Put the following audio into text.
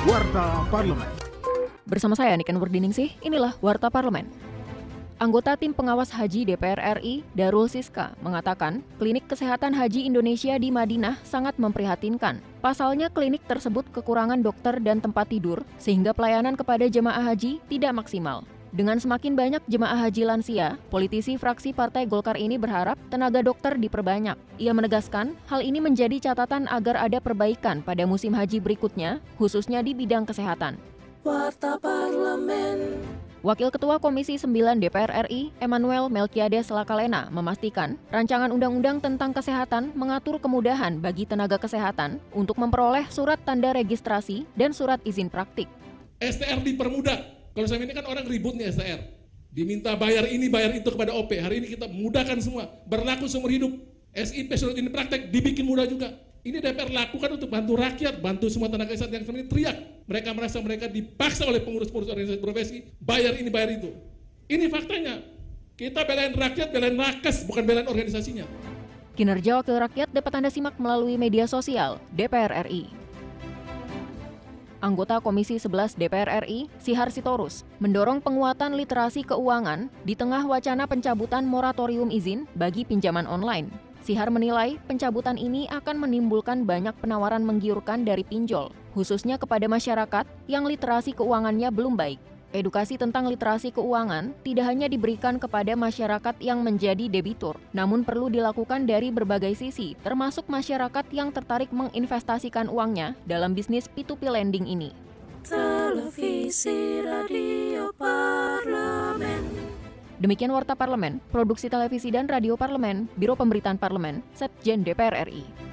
Warta Parlemen. Bersama saya Niken Wardiningsih, inilah Warta Parlemen. Anggota Tim Pengawas Haji DPR RI, Darul Siska, mengatakan klinik kesehatan haji Indonesia di Madinah sangat memprihatinkan. Pasalnya klinik tersebut kekurangan dokter dan tempat tidur, sehingga pelayanan kepada jemaah haji tidak maksimal. Dengan semakin banyak jemaah haji lansia, politisi fraksi Partai Golkar ini berharap tenaga dokter diperbanyak. Ia menegaskan, hal ini menjadi catatan agar ada perbaikan pada musim haji berikutnya, khususnya di bidang kesehatan. Warta Parlemen. Wakil Ketua Komisi 9 DPR RI, Emmanuel Melkiades Lakalena, memastikan rancangan undang-undang tentang kesehatan mengatur kemudahan bagi tenaga kesehatan untuk memperoleh surat tanda registrasi dan surat izin praktik. STR dipermudah kalau saya ini kan orang ribut nih STR. Diminta bayar ini, bayar itu kepada OP. Hari ini kita mudahkan semua. Berlaku seumur hidup. SIP surat ini praktek dibikin mudah juga. Ini DPR lakukan untuk bantu rakyat, bantu semua tenaga kesehatan yang sebenarnya teriak. Mereka merasa mereka dipaksa oleh pengurus-pengurus organisasi profesi, bayar ini, bayar itu. Ini faktanya. Kita belain rakyat, belain nakes, bukan belain organisasinya. Kinerja Wakil Rakyat dapat Anda simak melalui media sosial DPR RI anggota Komisi 11 DPR RI, Sihar Sitorus, mendorong penguatan literasi keuangan di tengah wacana pencabutan moratorium izin bagi pinjaman online. Sihar menilai pencabutan ini akan menimbulkan banyak penawaran menggiurkan dari pinjol, khususnya kepada masyarakat yang literasi keuangannya belum baik. Edukasi tentang literasi keuangan tidak hanya diberikan kepada masyarakat yang menjadi debitur, namun perlu dilakukan dari berbagai sisi, termasuk masyarakat yang tertarik menginvestasikan uangnya dalam bisnis P2P lending ini. Televisi Radio Parlemen. Demikian Warta Parlemen, Produksi Televisi dan Radio Parlemen, Biro Pemberitaan Parlemen, Setjen DPR RI.